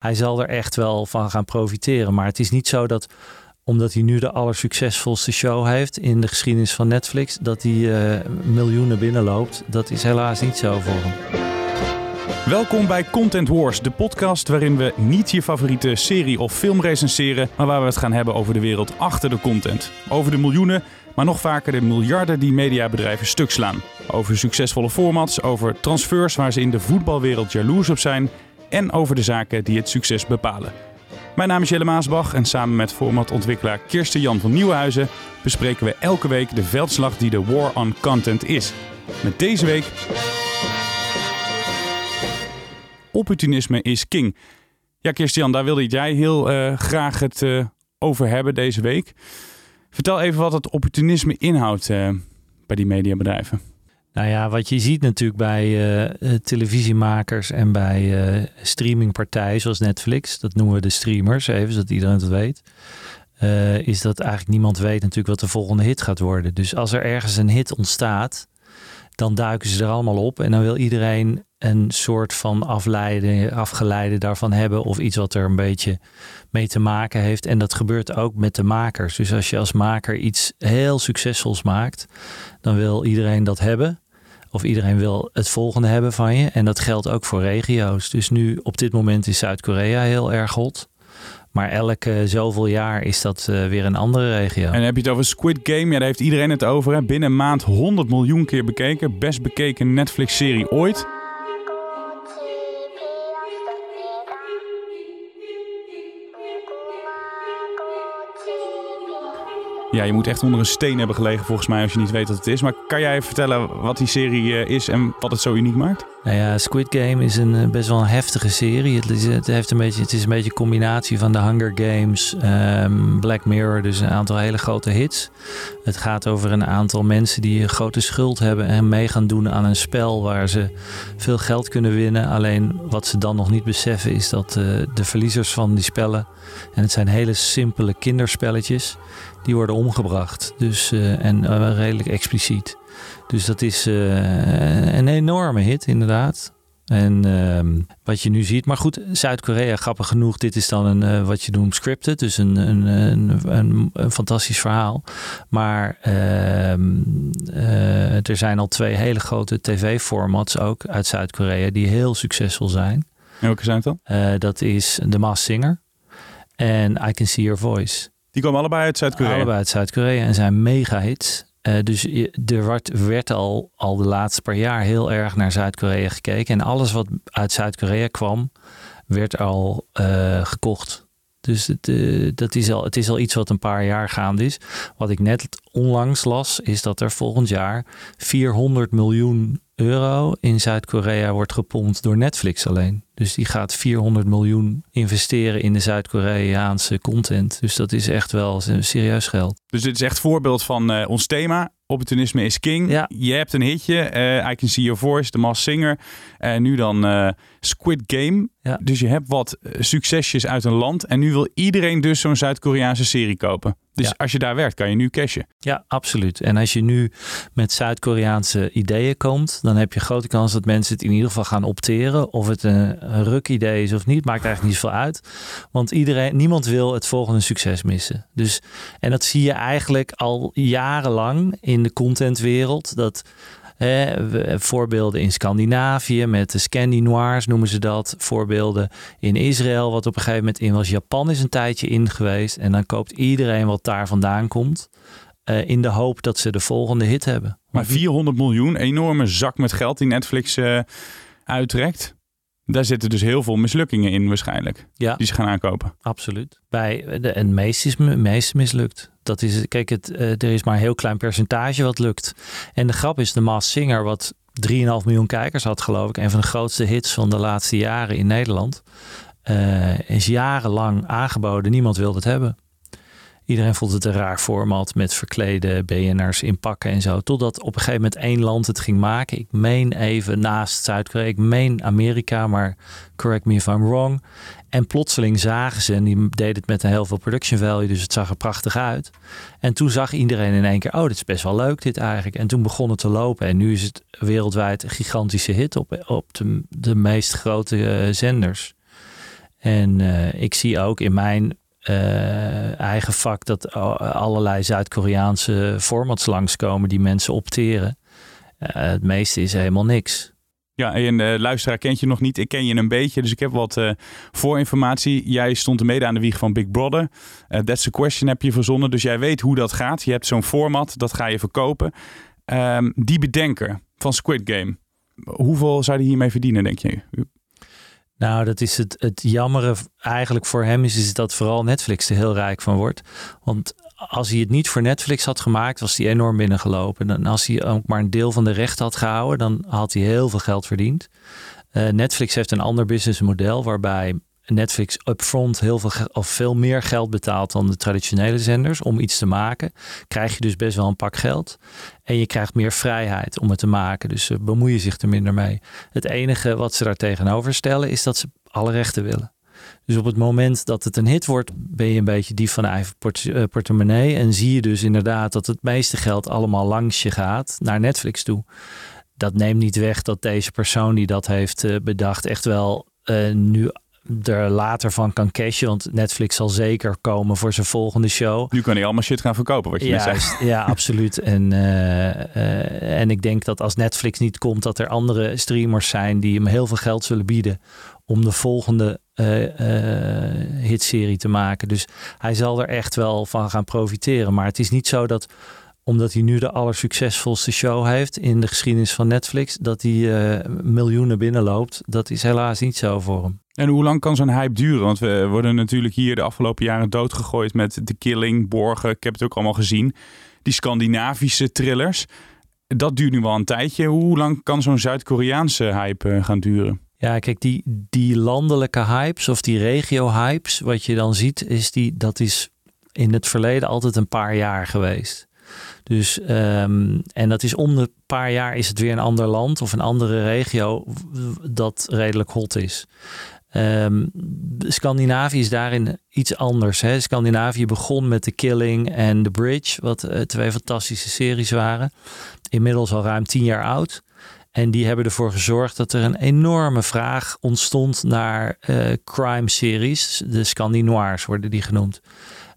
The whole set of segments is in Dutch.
hij zal er echt wel van gaan profiteren. Maar het is niet zo dat omdat hij nu de allersuccesvolste show heeft in de geschiedenis van Netflix, dat hij uh, miljoenen binnenloopt. Dat is helaas niet zo voor hem. Welkom bij Content Wars, de podcast waarin we niet je favoriete serie of film recenseren, maar waar we het gaan hebben over de wereld achter de content. Over de miljoenen, maar nog vaker de miljarden die mediabedrijven stuk slaan. Over succesvolle formats, over transfers waar ze in de voetbalwereld jaloers op zijn en over de zaken die het succes bepalen. Mijn naam is Jelle Maasbach en samen met formatontwikkelaar Kirsten Jan van Nieuwenhuizen bespreken we elke week de veldslag die de War on Content is. Met deze week. Opportunisme is king. Ja, Kirstian, daar wilde jij heel uh, graag het uh, over hebben deze week. Vertel even wat het opportunisme inhoudt uh, bij die mediabedrijven. Nou ja, wat je ziet natuurlijk bij uh, televisiemakers en bij uh, streamingpartijen zoals Netflix, dat noemen we de streamers, even zodat iedereen het weet, is dat eigenlijk niemand weet natuurlijk wat de volgende hit gaat worden. Dus als er ergens een hit ontstaat, dan duiken ze er allemaal op en dan wil iedereen een soort van afleiden, afgeleide daarvan hebben of iets wat er een beetje mee te maken heeft. En dat gebeurt ook met de makers. Dus als je als maker iets heel succesvols maakt, dan wil iedereen dat hebben. Of iedereen wil het volgende hebben van je. En dat geldt ook voor regio's. Dus nu op dit moment is Zuid-Korea heel erg hot. Maar elke zoveel jaar is dat uh, weer een andere regio. En heb je het over Squid Game. Ja, daar heeft iedereen het over. Binnen een maand 100 miljoen keer bekeken. Best bekeken Netflix-serie ooit. Ja, je moet echt onder een steen hebben gelegen volgens mij als je niet weet wat het is. Maar kan jij vertellen wat die serie eh, is en wat het zo uniek maakt? Nou ja, Squid Game is een eh, best wel een heftige serie. Het is, het heeft een beetje, het is een beetje combinatie van de Hunger Games, um, Black Mirror, dus een aantal hele grote hits. Het gaat over een aantal mensen die een grote schuld hebben en mee gaan doen aan een spel waar ze veel geld kunnen winnen. Alleen wat ze dan nog niet beseffen is dat uh, de verliezers van die spellen, en het zijn hele simpele kinderspelletjes, die worden omgebracht. Dus, uh, en uh, redelijk expliciet. Dus dat is uh, een enorme hit, inderdaad. En uh, wat je nu ziet, maar goed, Zuid-Korea, grappig genoeg, dit is dan een, wat je noemt scripted, dus een, een, een, een, fantastisch verhaal. Maar uh, er zijn al twee hele grote tv-formats ook uit Zuid-Korea die heel succesvol zijn. En welke zijn het dan? dat is The Masked Singer en I Can See Your Voice. Die komen allebei uit Zuid-Korea? Allebei uit Zuid-Korea en zijn mega hits. Uh, dus er werd, werd, al, al de laatste paar jaar heel erg naar Zuid-Korea gekeken. En alles wat uit Zuid-Korea kwam, werd al uh, gekocht. Dus het, uh, dat is al, het is al iets wat een paar jaar gaande is. Wat ik net onlangs las, is dat er volgend jaar 400 miljoen euro in Zuid-Korea wordt gepompt door Netflix alleen. Dus die gaat 400 miljoen investeren in de Zuid-Koreaanse content. Dus dat is echt wel serieus geld. Dus dit is echt voorbeeld van uh, ons thema. Opportunisme is king. Ja. Je hebt een hitje. Uh, I Can See Your Voice, The Masked Singer. En nu dan Squid Game. Ja. Dus je hebt wat succesjes uit een land. En nu wil iedereen dus zo'n Zuid-Koreaanse serie kopen. Dus ja. als je daar werkt, kan je nu cashen. Ja, absoluut. En als je nu met Zuid-Koreaanse ideeën komt, dan heb je grote kans dat mensen het in ieder geval gaan opteren. Of het een, een ruk-idee is of niet, maakt eigenlijk niet zoveel uit. Want iedereen, niemand wil het volgende succes missen. Dus, en dat zie je eigenlijk al jarenlang in de contentwereld. Dat voorbeelden in Scandinavië met de Scandinoirs noemen ze dat. Voorbeelden in Israël, wat op een gegeven moment in was. Japan is een tijdje in geweest. En dan koopt iedereen wat daar vandaan komt. Uh, in de hoop dat ze de volgende hit hebben. Maar 400 miljoen, enorme zak met geld die Netflix uh, uittrekt. Daar zitten dus heel veel mislukkingen in waarschijnlijk. Ja. Die ze gaan aankopen. Absoluut. Bij de, het meest is meest mislukt. Dat is, kijk, het, uh, er is maar een heel klein percentage wat lukt. En de grap is, de Maas Singer, wat 3,5 miljoen kijkers had, geloof ik. Een van de grootste hits van de laatste jaren in Nederland. Uh, is jarenlang aangeboden. Niemand wilde het hebben. Iedereen vond het een raar format met verklede BN'ers in pakken en zo. Totdat op een gegeven moment één land het ging maken. Ik meen even naast Zuid-Korea. Ik meen Amerika, maar correct me if I'm wrong. En plotseling zagen ze, en die deed het met een heel veel production value, dus het zag er prachtig uit. En toen zag iedereen in één keer, oh, dit is best wel leuk dit eigenlijk. En toen begon het te lopen. En nu is het wereldwijd een gigantische hit op, op de, de meest grote uh, zenders. En ik zie ook in mijn eigen vak dat allerlei Zuid-Koreaanse formats langskomen die mensen opteren. het meeste is helemaal niks. Ja, en de luisteraar kent je nog niet. Ik ken je een beetje, dus ik heb wat uh, voorinformatie. Jij stond mede aan de wieg van Big Brother. Uh, that's a question heb je verzonnen, dus jij weet hoe dat gaat. Je hebt zo'n format, dat ga je verkopen. Um, die bedenker van Squid Game, hoeveel zou hij hiermee verdienen, denk je? Nou, dat is het, het jammere eigenlijk voor hem is, is dat vooral Netflix er heel rijk van wordt. Want als hij het niet voor Netflix had gemaakt, was hij enorm binnengelopen. En als hij ook maar een deel van de rechten had gehouden, dan had hij heel veel geld verdiend. Uh, Netflix heeft een ander businessmodel waarbij Netflix upfront heel veel of veel meer geld betaalt dan de traditionele zenders om iets te maken. Krijg je dus best wel een pak geld. En je krijgt meer vrijheid om het te maken. Dus ze bemoeien zich er minder mee. Het enige wat ze daar tegenover stellen is dat ze alle rechten willen. Dus op het moment dat het een hit wordt, ben je een beetje dief van eigen eh, portemonnee. En zie je dus inderdaad dat het meeste geld allemaal langs je gaat naar Netflix toe. Dat neemt niet weg dat deze persoon die dat heeft eh, bedacht echt wel uh, nu er later van kan cashen. Want Netflix zal zeker komen voor zijn volgende show. Nu kan hij allemaal shit gaan verkopen, wat je ja, net zei. Ja, absoluut. En, en ik denk dat als Netflix niet komt, dat er andere streamers zijn die hem heel veel geld zullen bieden om de volgende uh, hitserie te maken. Dus hij zal er echt wel van gaan profiteren. Maar het is niet zo dat omdat hij nu de allersuccesvolste show heeft in de geschiedenis van Netflix, dat hij uh, miljoenen binnenloopt. Dat is helaas niet zo voor hem. En hoe lang kan zo'n hype duren? Want we worden natuurlijk hier de afgelopen jaren doodgegooid met The Killing, Borgen. Ik heb het ook allemaal gezien. Die Scandinavische thrillers. Dat duurt nu wel een tijdje. Hoe lang kan zo'n Zuid-Koreaanse hype gaan duren? Ja, kijk, die, die landelijke hypes of die regio-hypes, wat je dan ziet, is die, dat is in het verleden altijd een paar jaar geweest. Dus, um, en dat is om de paar jaar is het weer een ander land of een andere regio dat redelijk hot is. Um, Scandinavië is daarin iets anders. Hè? Scandinavië begon met The Killing en The Bridge, wat uh, twee fantastische series waren. Inmiddels al ruim tien jaar oud. En die hebben ervoor gezorgd dat er een enorme vraag ontstond naar uh, crime-series. De Scandinoirs worden die genoemd.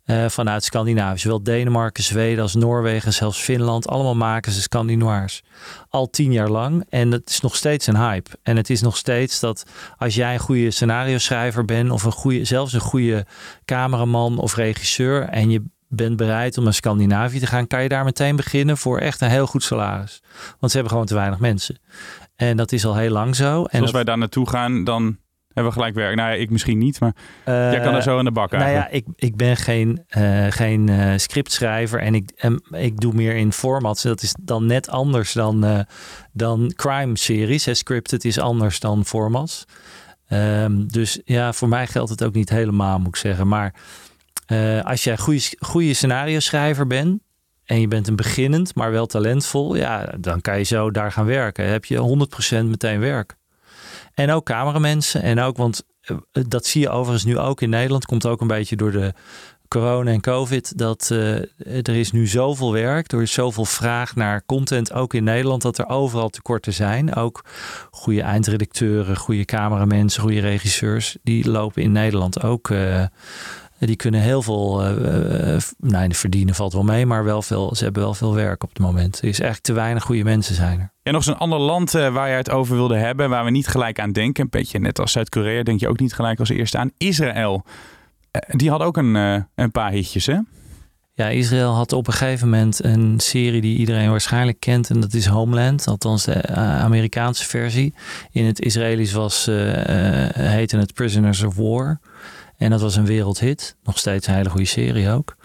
Uh, vanuit Scandinavië. Zowel Denemarken, Zweden als Noorwegen, zelfs Finland. Allemaal maken ze Scandinoirs. Al tien jaar lang. En het is nog steeds een hype. En het is nog steeds dat als jij een goede scenario schrijver bent... of een goede, zelfs een goede cameraman of regisseur... en je bent bereid om naar Scandinavië te gaan, kan je daar meteen beginnen voor echt een heel goed salaris. Want ze hebben gewoon te weinig mensen. En dat is al heel lang zo. En als wij daar naartoe gaan, dan hebben we gelijk werk. Nou ja, ik misschien niet, maar uh, jij kan er zo in de bak Nou ja, ik, ik ben geen, uh, geen uh, scriptschrijver en ik, en ik doe meer in formats. Dat is dan net anders dan, dan crime series. Hè. Scripted is anders dan formats. Um, dus ja, voor mij geldt het ook niet helemaal, moet ik zeggen. Maar als jij goede, goede scenario schrijver bent en je bent een beginnend, maar wel talentvol, ja, dan kan je zo daar gaan werken. Dan heb je 100% meteen werk. En ook cameramensen. En ook, want uh, dat zie je overigens nu ook in Nederland. Komt ook een beetje door de corona en covid. Dat uh, er is nu zoveel werk. Er is zoveel vraag naar content. Ook in Nederland. Dat er overal tekorten zijn. Ook goede eindredacteuren, goede cameramensen, goede regisseurs. Die lopen in Nederland ook die kunnen heel veel, uh, nou, verdienen valt wel mee, maar wel veel, ze hebben wel veel werk op het moment. Er is eigenlijk te weinig goede mensen zijn er. En nog eens een ander land uh, waar je het over wilde hebben, waar we niet gelijk aan denken. Een beetje net als Zuid-Korea denk je ook niet gelijk als eerste aan. Israël. die had ook een, een paar hitjes, hè? Ja, Israël had op een gegeven moment een serie die iedereen waarschijnlijk kent. En dat is Homeland, althans de Amerikaanse versie. In het Israëlisch was, heette het Prisoners of War. En dat was een wereldhit. Nog steeds een hele goede serie ook.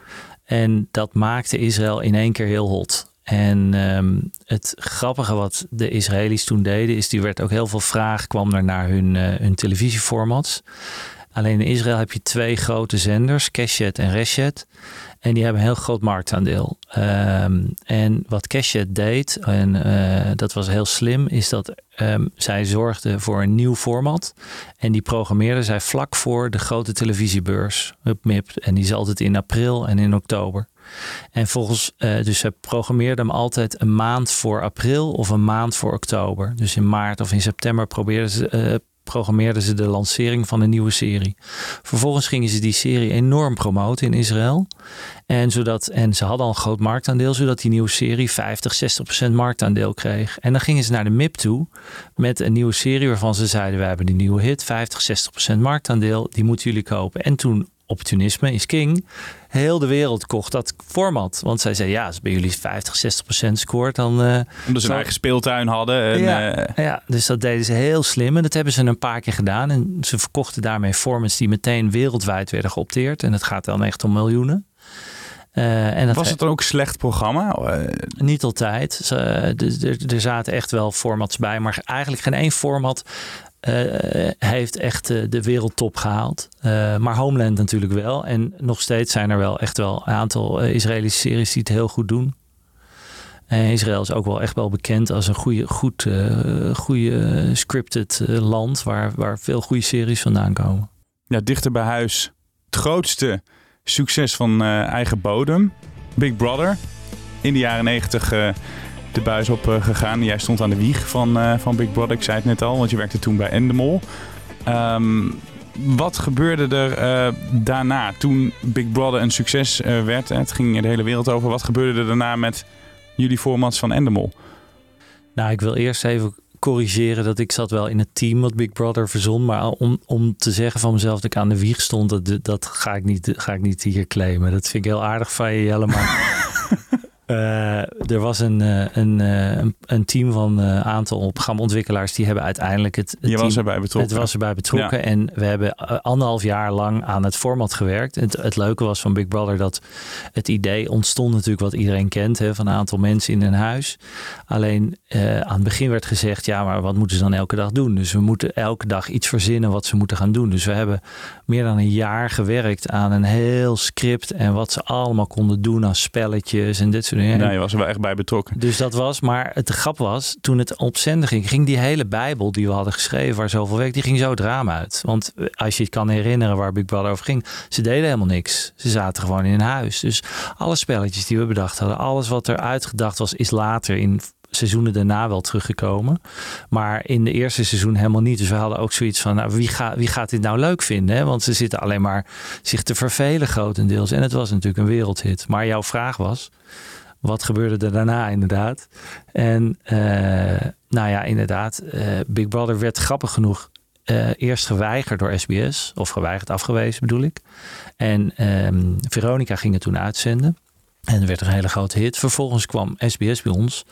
En dat maakte Israël in één keer heel hot. En um, het grappige wat de Israëli's toen deden, is die werd ook heel veel vraag kwam er naar hun, uh, hun televisieformats. Alleen in Israël heb je twee grote zenders, Keshet en Reshet. En die hebben een heel groot marktaandeel. Um, en wat Keshet deed, en uh, dat was heel slim, is dat um, zij zorgde voor een nieuw format. En die programmeerde zij vlak voor de grote televisiebeurs, MIP. En die is altijd in april en in oktober. En volgens, uh, dus ze programmeerden hem altijd een maand voor april of een maand voor oktober. Dus in maart of in september probeerden ze, uh, programmeerden ze de lancering van een nieuwe serie. Vervolgens gingen ze die serie enorm promoten in Israël. En, zodat, en ze hadden al een groot marktaandeel, zodat die nieuwe serie 50, 60 procent marktaandeel kreeg. En dan gingen ze naar de MIP toe met een nieuwe serie waarvan ze zeiden: We hebben die nieuwe hit, 50, 60 procent marktaandeel, die moeten jullie kopen. En toen opportunisme is king. Heel de wereld kocht dat format. Want zij zei, ja, als bij jullie 50, 60 procent scoort, dan... Uh, Omdat ze een eigen speeltuin hadden. En, ja, uh... ja, dus dat deden ze heel slim. En dat hebben ze een paar keer gedaan. En ze verkochten daarmee formats die meteen wereldwijd werden geopteerd. En het gaat dan echt om miljoenen. Uh, en dat Was het dan ook slecht programma? Niet altijd. er zaten echt wel formats bij, maar eigenlijk geen één format uh, heeft echt uh, de wereldtop gehaald. Uh, maar Homeland natuurlijk wel. En nog steeds zijn er wel echt wel een aantal Israëlische series die het heel goed doen. En Israël is ook wel echt wel bekend als een goede, goed, goede scripted land waar, waar veel goede series vandaan komen. Ja, dichter bij huis. Het grootste succes van eigen bodem. Big Brother. In de jaren negentig de buis op uh, gegaan. Jij stond aan de wieg van, uh, van Big Brother. Ik zei het net al, want je werkte toen bij Endemol. Um, wat gebeurde er uh, daarna toen Big Brother een succes werd? Het ging de hele wereld over. Wat gebeurde er daarna met jullie formats van Endemol? Nou, ik wil eerst even corrigeren dat ik zat wel in het team wat Big Brother verzon. Maar om, om te zeggen van mezelf dat ik aan de wieg stond, dat, dat ga, ik niet, ga ik niet hier claimen. Dat vind ik heel aardig van je, Jelle. Maar Uh, er was een, uh, een, uh, een team van een aantal programmaontwikkelaars die hebben uiteindelijk het. het Je was erbij betrokken. Het was erbij betrokken. Ja. En we hebben anderhalf jaar lang aan het format gewerkt. Het, het leuke was van Big Brother dat het idee ontstond natuurlijk wat iedereen kent, hè, van een aantal mensen in een huis. Alleen aan het begin werd gezegd, ja, maar wat moeten ze dan elke dag doen? Dus we moeten elke dag iets verzinnen wat ze moeten gaan doen. Dus we hebben meer dan een jaar gewerkt aan een heel script en wat ze allemaal konden doen aan spelletjes en dit soort Nee, je was er wel echt bij betrokken. Dus dat was, maar het grap was, toen het op zender ging, ging die hele Bijbel die we hadden geschreven, waar zoveel werk, die ging zo het raam uit. Want als je het kan herinneren waar Big Brother over ging, ze deden helemaal niks. Ze zaten gewoon in een huis. Dus alle spelletjes die we bedacht hadden, alles wat er uitgedacht was, is later in seizoenen daarna wel teruggekomen. Maar in de eerste seizoen helemaal niet. Dus we hadden ook zoiets van, nou, wie, gaat wie gaat dit nou leuk vinden? Hè? Want ze zitten alleen maar zich te vervelen grotendeels. En het was natuurlijk een wereldhit. Maar jouw vraag was, wat gebeurde er daarna inderdaad? En uh, nou ja, inderdaad, uh, Big Brother werd grappig genoeg uh, eerst geweigerd door SBS. Of geweigerd, afgewezen bedoel ik. En um, Veronica ging het toen uitzenden. En er werd een hele grote hit. Vervolgens kwam SBS bij ons.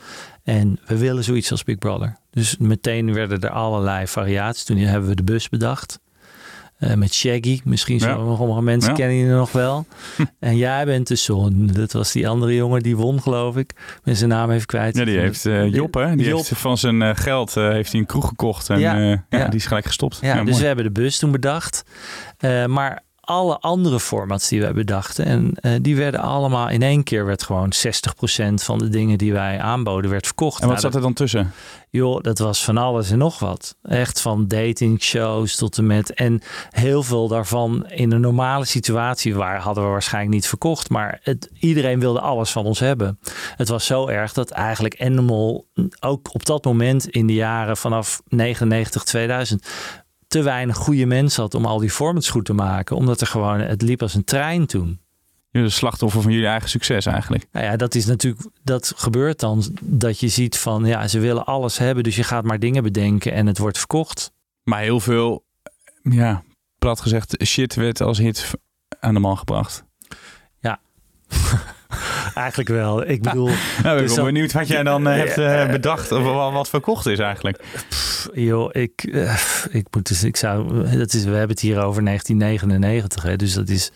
En we willen zoiets als Big Brother. Dus meteen werden er allerlei variaties. Toen hebben we de bus bedacht. Uh, met Shaggy. Misschien ja. sommige mensen ja. kennen je nog wel. en jij bent de zon. Dat was die andere jongen die won, geloof ik. Met zijn naam even kwijt. Ja, die heeft uh, Job, hè? Die Job. heeft van zijn uh, geld heeft hij een kroeg gekocht. En ja, ja. die is gelijk gestopt. Ja, dus we hebben de bus toen bedacht. maar alle andere formats die wij bedachten. En uh, die werden allemaal in één keer werd gewoon 60% van de dingen die wij aanboden werd verkocht. En wat nou, zat er dan tussen? Joh, dat was van alles en nog wat. Echt van dating shows tot en met. En heel veel daarvan in een normale situatie waar hadden we waarschijnlijk niet verkocht. Maar het, iedereen wilde alles van ons hebben. Het was zo erg dat eigenlijk Animal ook op dat moment in de jaren vanaf 99, 2000 te weinig goede mensen had om al die formats goed te maken. Omdat er gewoon, het liep als een trein toen. Jullie slachtoffer van jullie eigen succes eigenlijk. Nou ja, dat is natuurlijk, dat gebeurt dan dat je ziet van, ja, ze willen alles hebben. Dus je gaat maar dingen bedenken en het wordt verkocht. Maar heel veel, ja, plat gezegd, shit werd als hit aan de man gebracht. Ja. eigenlijk wel. Ik bedoel. nou, ik ben benieuwd wat jij dan uh, hebt uh, bedacht. Of wat, wat verkocht is eigenlijk. Joh, ik, uh, ik moet dus, ik zou, dat is, we hebben het hier over 1999, hè, dus dat is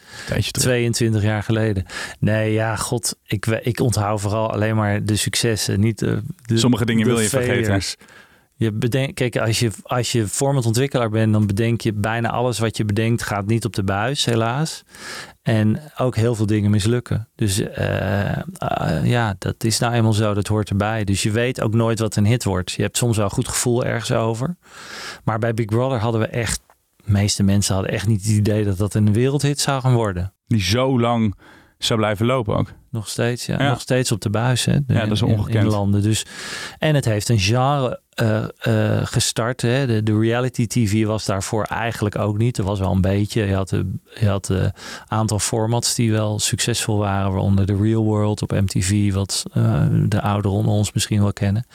22 jaar geleden. Nee, ja, god, ik, ik onthoud vooral alleen maar de successen, niet de, de Sommige dingen wil je failures. vergeten. Je bedenkt, kijk, als je, als je formatontwikkelaar bent, dan bedenk je bijna alles wat je bedenkt gaat niet op de buis, helaas. En ook heel veel dingen mislukken. Dus uh, uh, ja, dat is nou eenmaal zo, dat hoort erbij. Dus je weet ook nooit wat een hit wordt. Je hebt soms wel een goed gevoel ergens over. Maar bij Big Brother hadden we echt, de meeste mensen hadden echt niet het idee dat dat een wereldhit zou gaan worden. Die zo lang zou blijven lopen ook. Nog steeds, ja. ja. Nog steeds op de buis, hè. De, ja, dat is ongekend. In, in landen. Dus, en het heeft een genre uh, uh, gestart. Hè. De, de, reality TV was daarvoor eigenlijk ook niet. Er was wel een beetje. Je had een had, aantal formats die wel succesvol waren. Waaronder The Real World op MTV. Wat de ouderen onder ons misschien wel kennen.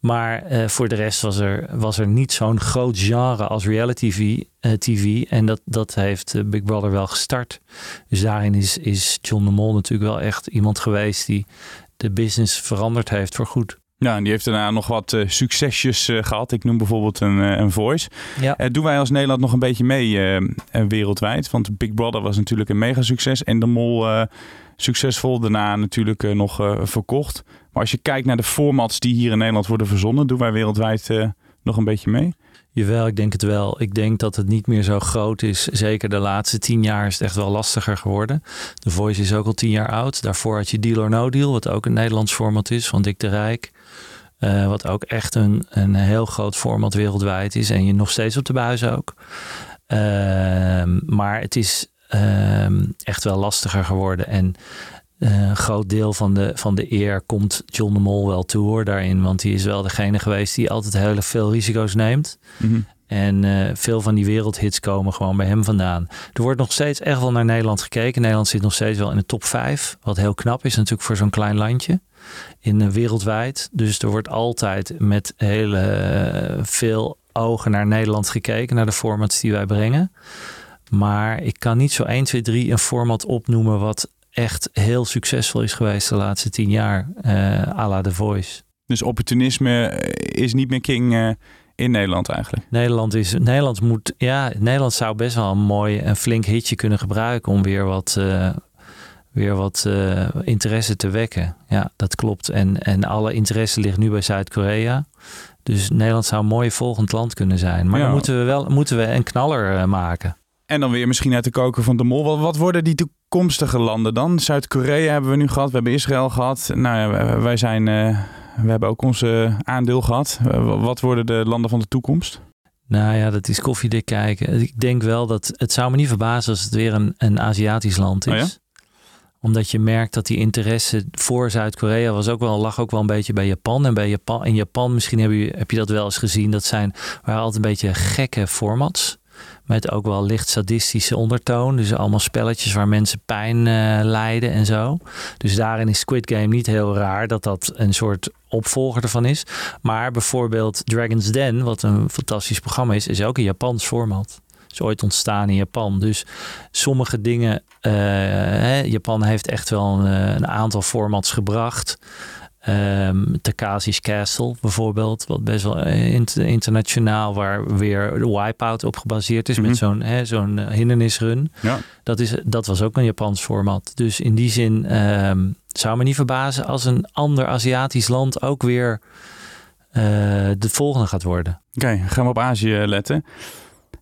Maar voor de rest was er, was er niet zo'n groot genre als reality TV. TV en dat, dat heeft Big Brother wel gestart. Dus daarin is, is John de Mol natuurlijk wel echt iemand geweest die de business veranderd heeft voor goed. Ja, en die heeft daarna nog wat uh, succesjes uh, gehad. Ik noem bijvoorbeeld een, uh, een Voice. Ja. doen wij als Nederland nog een beetje mee wereldwijd? Want Big Brother was natuurlijk een mega succes. En de Mol succesvol. Daarna natuurlijk nog verkocht. Maar als je kijkt naar de formats die hier in Nederland worden verzonnen... doen wij wereldwijd nog een beetje mee? Jawel, ik denk het wel. Ik denk dat het niet meer zo groot is. Zeker de laatste tien jaar is het echt wel lastiger geworden. De Voice is ook al tien jaar oud. Daarvoor had je Deal or No Deal, wat ook een Nederlands format is van Dick de Rijk. Uh, wat ook echt een, een heel groot format wereldwijd is. En je nog steeds op de buis ook. Uh, maar het is uh, echt wel lastiger geworden. En eh, een groot deel van de, van de eer komt John de Mol wel toe hoor, daarin. Want hij is wel degene geweest die altijd heel veel risico's neemt. Mm En uh, veel van die wereldhits komen gewoon bij hem vandaan. Er wordt nog steeds echt wel naar Nederland gekeken. Nederland zit nog steeds wel in de top 5. Wat heel knap is natuurlijk voor zo'n klein landje. In uh, wereldwijd. Dus er wordt altijd met hele veel ogen naar Nederland gekeken. Naar de formats die wij brengen. Maar ik kan niet zo 1, 2, 3 een format opnoemen wat echt heel succesvol is geweest de laatste tien jaar. À la The Voice. Dus opportunisme is niet meer king in Nederland eigenlijk? Nederland, is, Nederland, moet, ja, Nederland zou best wel een mooi en flink hitje kunnen gebruiken om weer wat, uh, weer wat interesse te wekken. Ja, dat klopt. En, en alle interesse ligt nu bij Zuid-Korea. Dus Nederland zou een mooi volgend land kunnen zijn. Maar ja. dan moeten we wel moeten we een knaller maken. En dan weer misschien uit de koken van de mol. Wat, wat worden die toekomstige landen dan? Zuid-Korea hebben we nu gehad. We hebben Israël gehad. Nou ja, wij zijn, uh, we hebben ook onze aandeel gehad. Uh, wat worden de landen van de toekomst? Nou ja, dat is koffiedik kijken. Ik denk wel dat het zou me niet verbazen als het weer een, een Aziatisch land is. Oh ja? Omdat je merkt dat die interesse voor Zuid-Korea was ook wel, lag ook wel een beetje bij Japan. En bij Japan, in Japan, misschien heb je, heb je dat wel eens gezien, dat zijn waren altijd een beetje gekke formats. Met ook wel licht sadistische ondertoon. Dus allemaal spelletjes waar mensen pijn uh, lijden en zo. Dus daarin is Squid Game niet heel raar dat dat een soort opvolger ervan is. Maar bijvoorbeeld Dragon's Den, wat een fantastisch programma is, is ook een Japans format. Is ooit ontstaan in Japan. Dus sommige dingen. Uh, hè, Japan heeft echt wel een, eh, een aantal formats gebracht. Um, Takashi's Castle bijvoorbeeld, wat best wel eh, internationaal, waar weer de Wipeout op gebaseerd is, met mhm. zo'n zo'n eh, hindernisrun. Ja. Dat, is, dat was ook een Japans format. Dus in die zin um, zou me niet verbazen als een ander Aziatisch land ook weer uh, de volgende gaat worden. Oké, gaan we op Azië letten.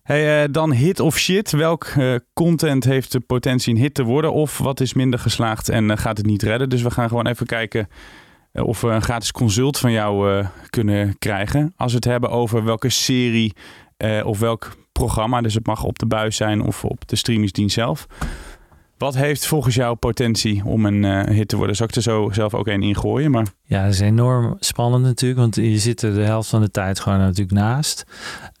Hey, uh, dan hit of shit. Welk uh, content heeft de potentie een hit te worden? Of wat is minder geslaagd en gaat het niet redden? Dus we gaan gewoon even kijken eh, of we een gratis consult van jou uh, kunnen krijgen. Als we het hebben over welke serie uh, of welk programma, dus het mag op de buis zijn of op de streamingsdienst zelf. Wat heeft volgens jou potentie om een uh, hit te worden? Zou ik er zo zelf ook een ingooien? Maar... Ja, dat is enorm spannend natuurlijk, want je zit er de helft van de tijd gewoon natuurlijk naast.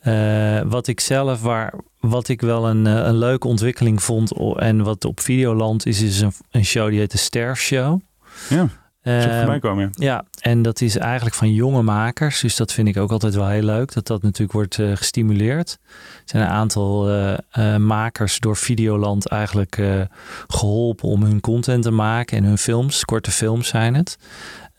Uh, wat ik zelf, waar, wat ik wel een, een leuke ontwikkeling vond en wat op Videoland is, is een, een show die heet de Sterf Show. Ja. Uh, komen. Ja, en dat is eigenlijk van jonge makers. Dus dat vind ik ook altijd wel heel leuk. Dat dat natuurlijk wordt uh, gestimuleerd. Er zijn een aantal uh, makers door Videoland eigenlijk geholpen om hun content te maken. En hun films, korte films zijn het.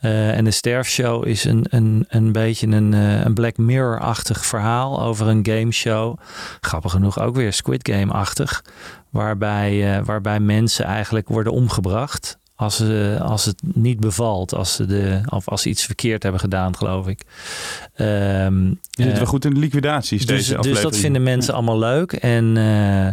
en de Sterfshow is een, een, een beetje een, een Black Mirror-achtig verhaal over een gameshow. Grappig genoeg ook weer Squid Game-achtig. Waarbij, waarbij mensen eigenlijk worden omgebracht als, ze, als het niet bevalt, als ze, de, of als ze iets verkeerd hebben gedaan, geloof ik. Um, je zit wel goed in de liquidaties dus, Dus dat vinden mensen allemaal leuk. En uh, uh,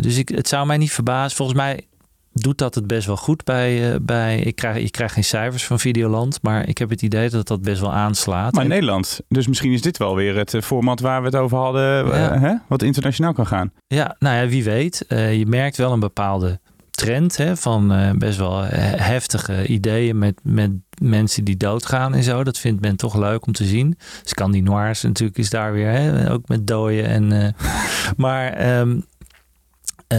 dus ik, het zou mij niet verbazen. Volgens mij doet dat het best wel goed bij. Uh, bij ik, krijg, ik krijg geen cijfers van Videoland, maar ik heb het idee dat dat best wel aanslaat. Maar in Nederland. Dus misschien is dit wel weer het format waar we het over hadden, ja. hè? wat internationaal kan gaan. Ja, nou ja, wie weet. je merkt wel een bepaalde trend hè, van uh, best wel heftige ideeën met, met mensen die doodgaan en zo. Dat vindt men toch leuk om te zien. Scandinoirs natuurlijk is daar weer, hè, ook met dooien. En, uh, maar uh,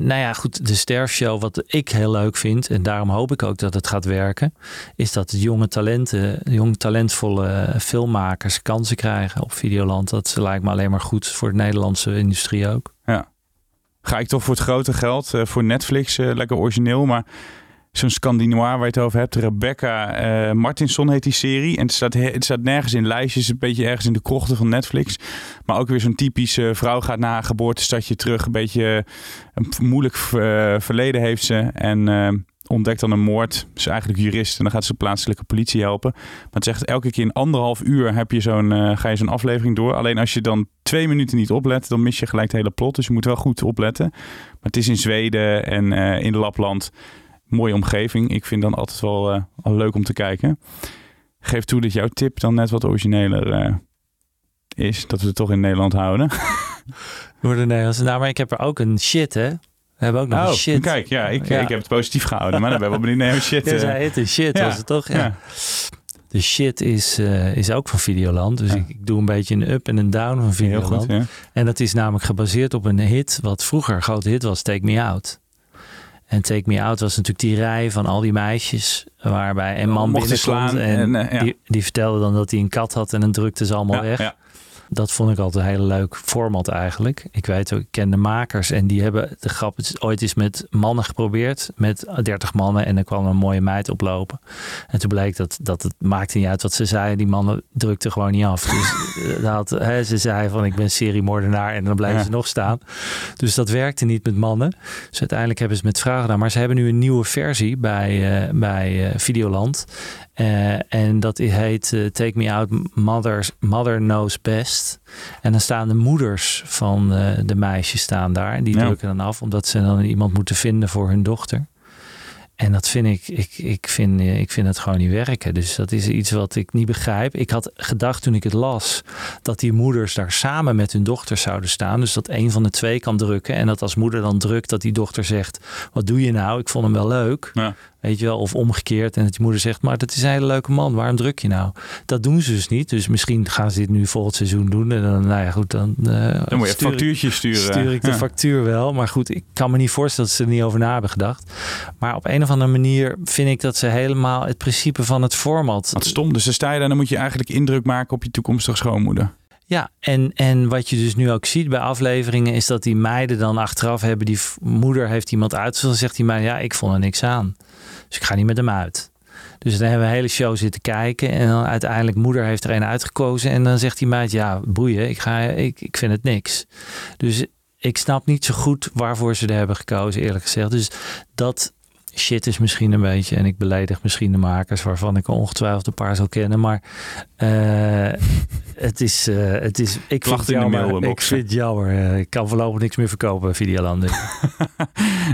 nou ja, goed, de sterfshow, wat ik heel leuk vind, en daarom hoop ik ook dat het gaat werken, is dat jonge talenten, jonge talentvolle filmmakers kansen krijgen op Videoland. Dat lijkt me alleen maar goed voor de Nederlandse industrie ook. Ja. Ga ik toch voor het grote geld, uh, voor Netflix, uh, lekker origineel, maar zo'n Scandinois waar je het over hebt. Rebecca uh, Martinson heet die serie. En het staat, het staat nergens in lijstjes. Een beetje ergens in de krochten van Netflix. Maar ook weer zo'n typische vrouw gaat naar haar geboortestadje terug. Een beetje een moeilijk verleden heeft ze. En uh, ontdekt dan een moord. Ze is eigenlijk jurist. En dan gaat ze de plaatselijke politie helpen. Maar het zegt elke keer in anderhalf uur heb je zo'n, ga je zo'n aflevering door. Alleen als je dan twee minuten niet oplet, dan mis je gelijk het hele plot. Dus je moet wel goed opletten. Maar het is in Zweden en in Lapland mooie omgeving. Ik vind dan altijd wel, uh, leuk om te kijken. Geef toe dat jouw tip dan net wat origineler is. Dat we het toch in Nederland houden. Door de Nederlandse. Nou, maar ik heb er ook een shit, hè? We hebben ook nog oh, shit. Kijk, ja ik, ik heb het positief gehouden. Maar dan ben ik wel benieuwd naar shit. Ja, zei het een shit, ja. was het toch? Ja. De shit is, uh, is ook van Videoland. Dus ik, ik, doe een beetje een up en een down van Videoland. Goed, en dat is namelijk gebaseerd op een hit, wat vroeger een grote hit was, Take Me Out. En Take Me Out was natuurlijk die rij van al die meisjes. Waarbij een man binnenkomt en, en uh, ja. die, die, vertelde dan dat hij een kat had en dan drukte ze allemaal ja, weg. Dat vond ik altijd een hele leuk format eigenlijk. Ik weet ook, ik ken de makers en die hebben de grap het ooit eens met mannen geprobeerd. Met 30 mannen en dan kwam een mooie meid oplopen. En toen bleek dat, dat het maakte niet uit wat ze zeiden. Die mannen drukten gewoon niet af. Dus dat, hè, ze zei van ik ben seriemoordenaar en dan blijven ja. ze nog staan. Dus dat werkte niet met mannen. Dus uiteindelijk hebben ze met vragen gedaan. Maar ze hebben nu een nieuwe versie bij, uh, bij uh, Videoland. Uh, en dat heet Take Me Out Mother's, Mother Knows Best. En dan staan de moeders van uh, de meisjes staan daar. En die ja. drukken dan af, omdat ze dan iemand moeten vinden voor hun dochter. En dat vind ik, ik, ik, vind, ik vind het gewoon niet werken. Dus dat is iets wat ik niet begrijp. Ik had gedacht toen ik het las dat die moeders daar samen met hun dochters zouden staan. Dus dat een van de twee kan drukken. En dat als moeder dan drukt, dat die dochter zegt: Wat doe je nou? Ik vond hem wel leuk. Ja. Weet je wel, of omgekeerd. En dat die moeder zegt, maar dat is een hele leuke man. Waarom druk je nou? Dat doen ze dus niet. Dus misschien gaan ze dit nu volgend seizoen doen. En dan, nou ja, goed, dan... Uh, dan moet je een factuurtje sturen. Stuur ik de ja. factuur wel. Maar goed, ik kan me niet voorstellen dat ze er niet over na hebben gedacht. Maar op een of andere manier vind ik dat ze helemaal het principe van het format... Wat stom. Dus dan sta je daar, dan moet je eigenlijk indruk maken op je toekomstige schoonmoeder. Ja, en, en wat je dus nu ook ziet bij afleveringen is dat die meiden dan achteraf hebben, die moeder heeft iemand uit, dan zegt die meid, ja, ik vond er niks aan. Dus ik ga niet met hem uit. Dus dan hebben we een hele show zitten kijken. En dan uiteindelijk moeder heeft er een uitgekozen. En dan zegt die meid, ja, boeien, ik, ga, ik, ik vind het niks. Dus ik snap niet zo goed waarvoor ze er hebben gekozen, eerlijk gezegd. Dus dat shit is misschien een beetje. En ik beledig misschien de makers, waarvan ik ongetwijfeld een paar zal kennen. Maar uh, het is, uh, het is. Ik vind het jammer. Ik vind het jammer. Uh, ik kan voorlopig niks meer verkopen, Videoland.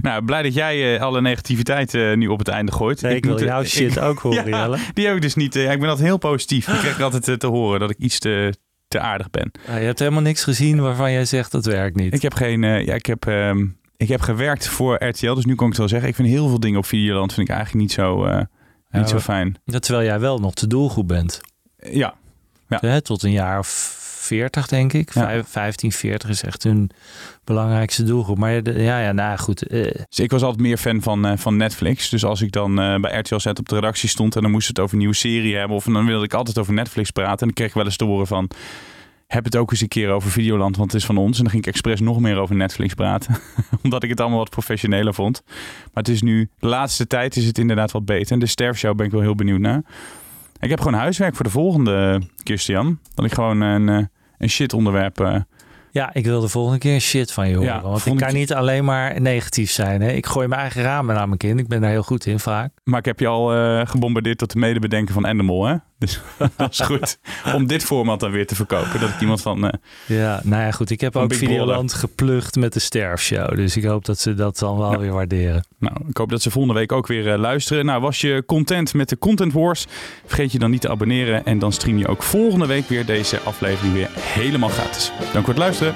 nou, blij dat jij alle negativiteit nu op het einde gooit. Nee, ik, ik, wil jouw shit ook horen, ja, Jelle. Die heb ik dus niet. ik ben altijd heel positief. Ik krijg altijd te horen dat ik iets te, te aardig ben. je hebt helemaal niks gezien waarvan jij zegt dat werkt niet. Ik heb geen. ja, ik heb. Um, ik heb gewerkt voor RTL, dus nu kan ik het wel zeggen. Ik vind heel veel dingen op Videoland vind ik eigenlijk niet zo, uh, niet ja, zo fijn. Dat terwijl jij wel nog de doelgroep bent. Ja. ja. Hè, tot een jaar of 40 denk ik. Ja. 15, 40 is echt hun belangrijkste doelgroep. Maar ja, ja nou goed. Uh. Dus ik was altijd meer fan van, uh, van Netflix. Dus als ik dan uh, bij RTL Z op de redactie stond en dan moest het over een nieuwe serie hebben. Of dan wilde ik altijd over Netflix praten. En dan kreeg ik wel eens te horen van heb het ook eens een keer over Videoland, want het is van ons. En dan ging ik expres nog meer over Netflix praten. Omdat ik het allemaal wat professioneler vond. Maar het is nu, de laatste tijd is het inderdaad wat beter. En de sterfshow ben ik wel heel benieuwd naar. Ik heb gewoon huiswerk voor de volgende, Christian. Dat ik gewoon een, een shit onderwerp uh, ja, ik wil de volgende keer shit van je horen. Ja, want ik kan niet alleen maar negatief zijn. Hè? Ik gooi mijn eigen ramen naar mijn kind. Ik ben daar heel goed in vaak. Maar ik heb je al uh, gebombardeerd tot de medebedenken van Endemol. Hè? Dus dat is goed. Om dit format dan weer te verkopen. Dat ik iemand van... Uh, ja, nou ja, goed. Ik heb ook Videoland geplucht met de sterfshow. Dus ik hoop dat ze dat dan wel ja. weer waarderen. Nou, ik hoop dat ze volgende week ook weer uh, luisteren. Nou, was je content met de Content Wars? Vergeet je dan niet te abonneren. En dan stream je ook volgende week weer deze aflevering weer helemaal gratis. Dank voor het luisteren.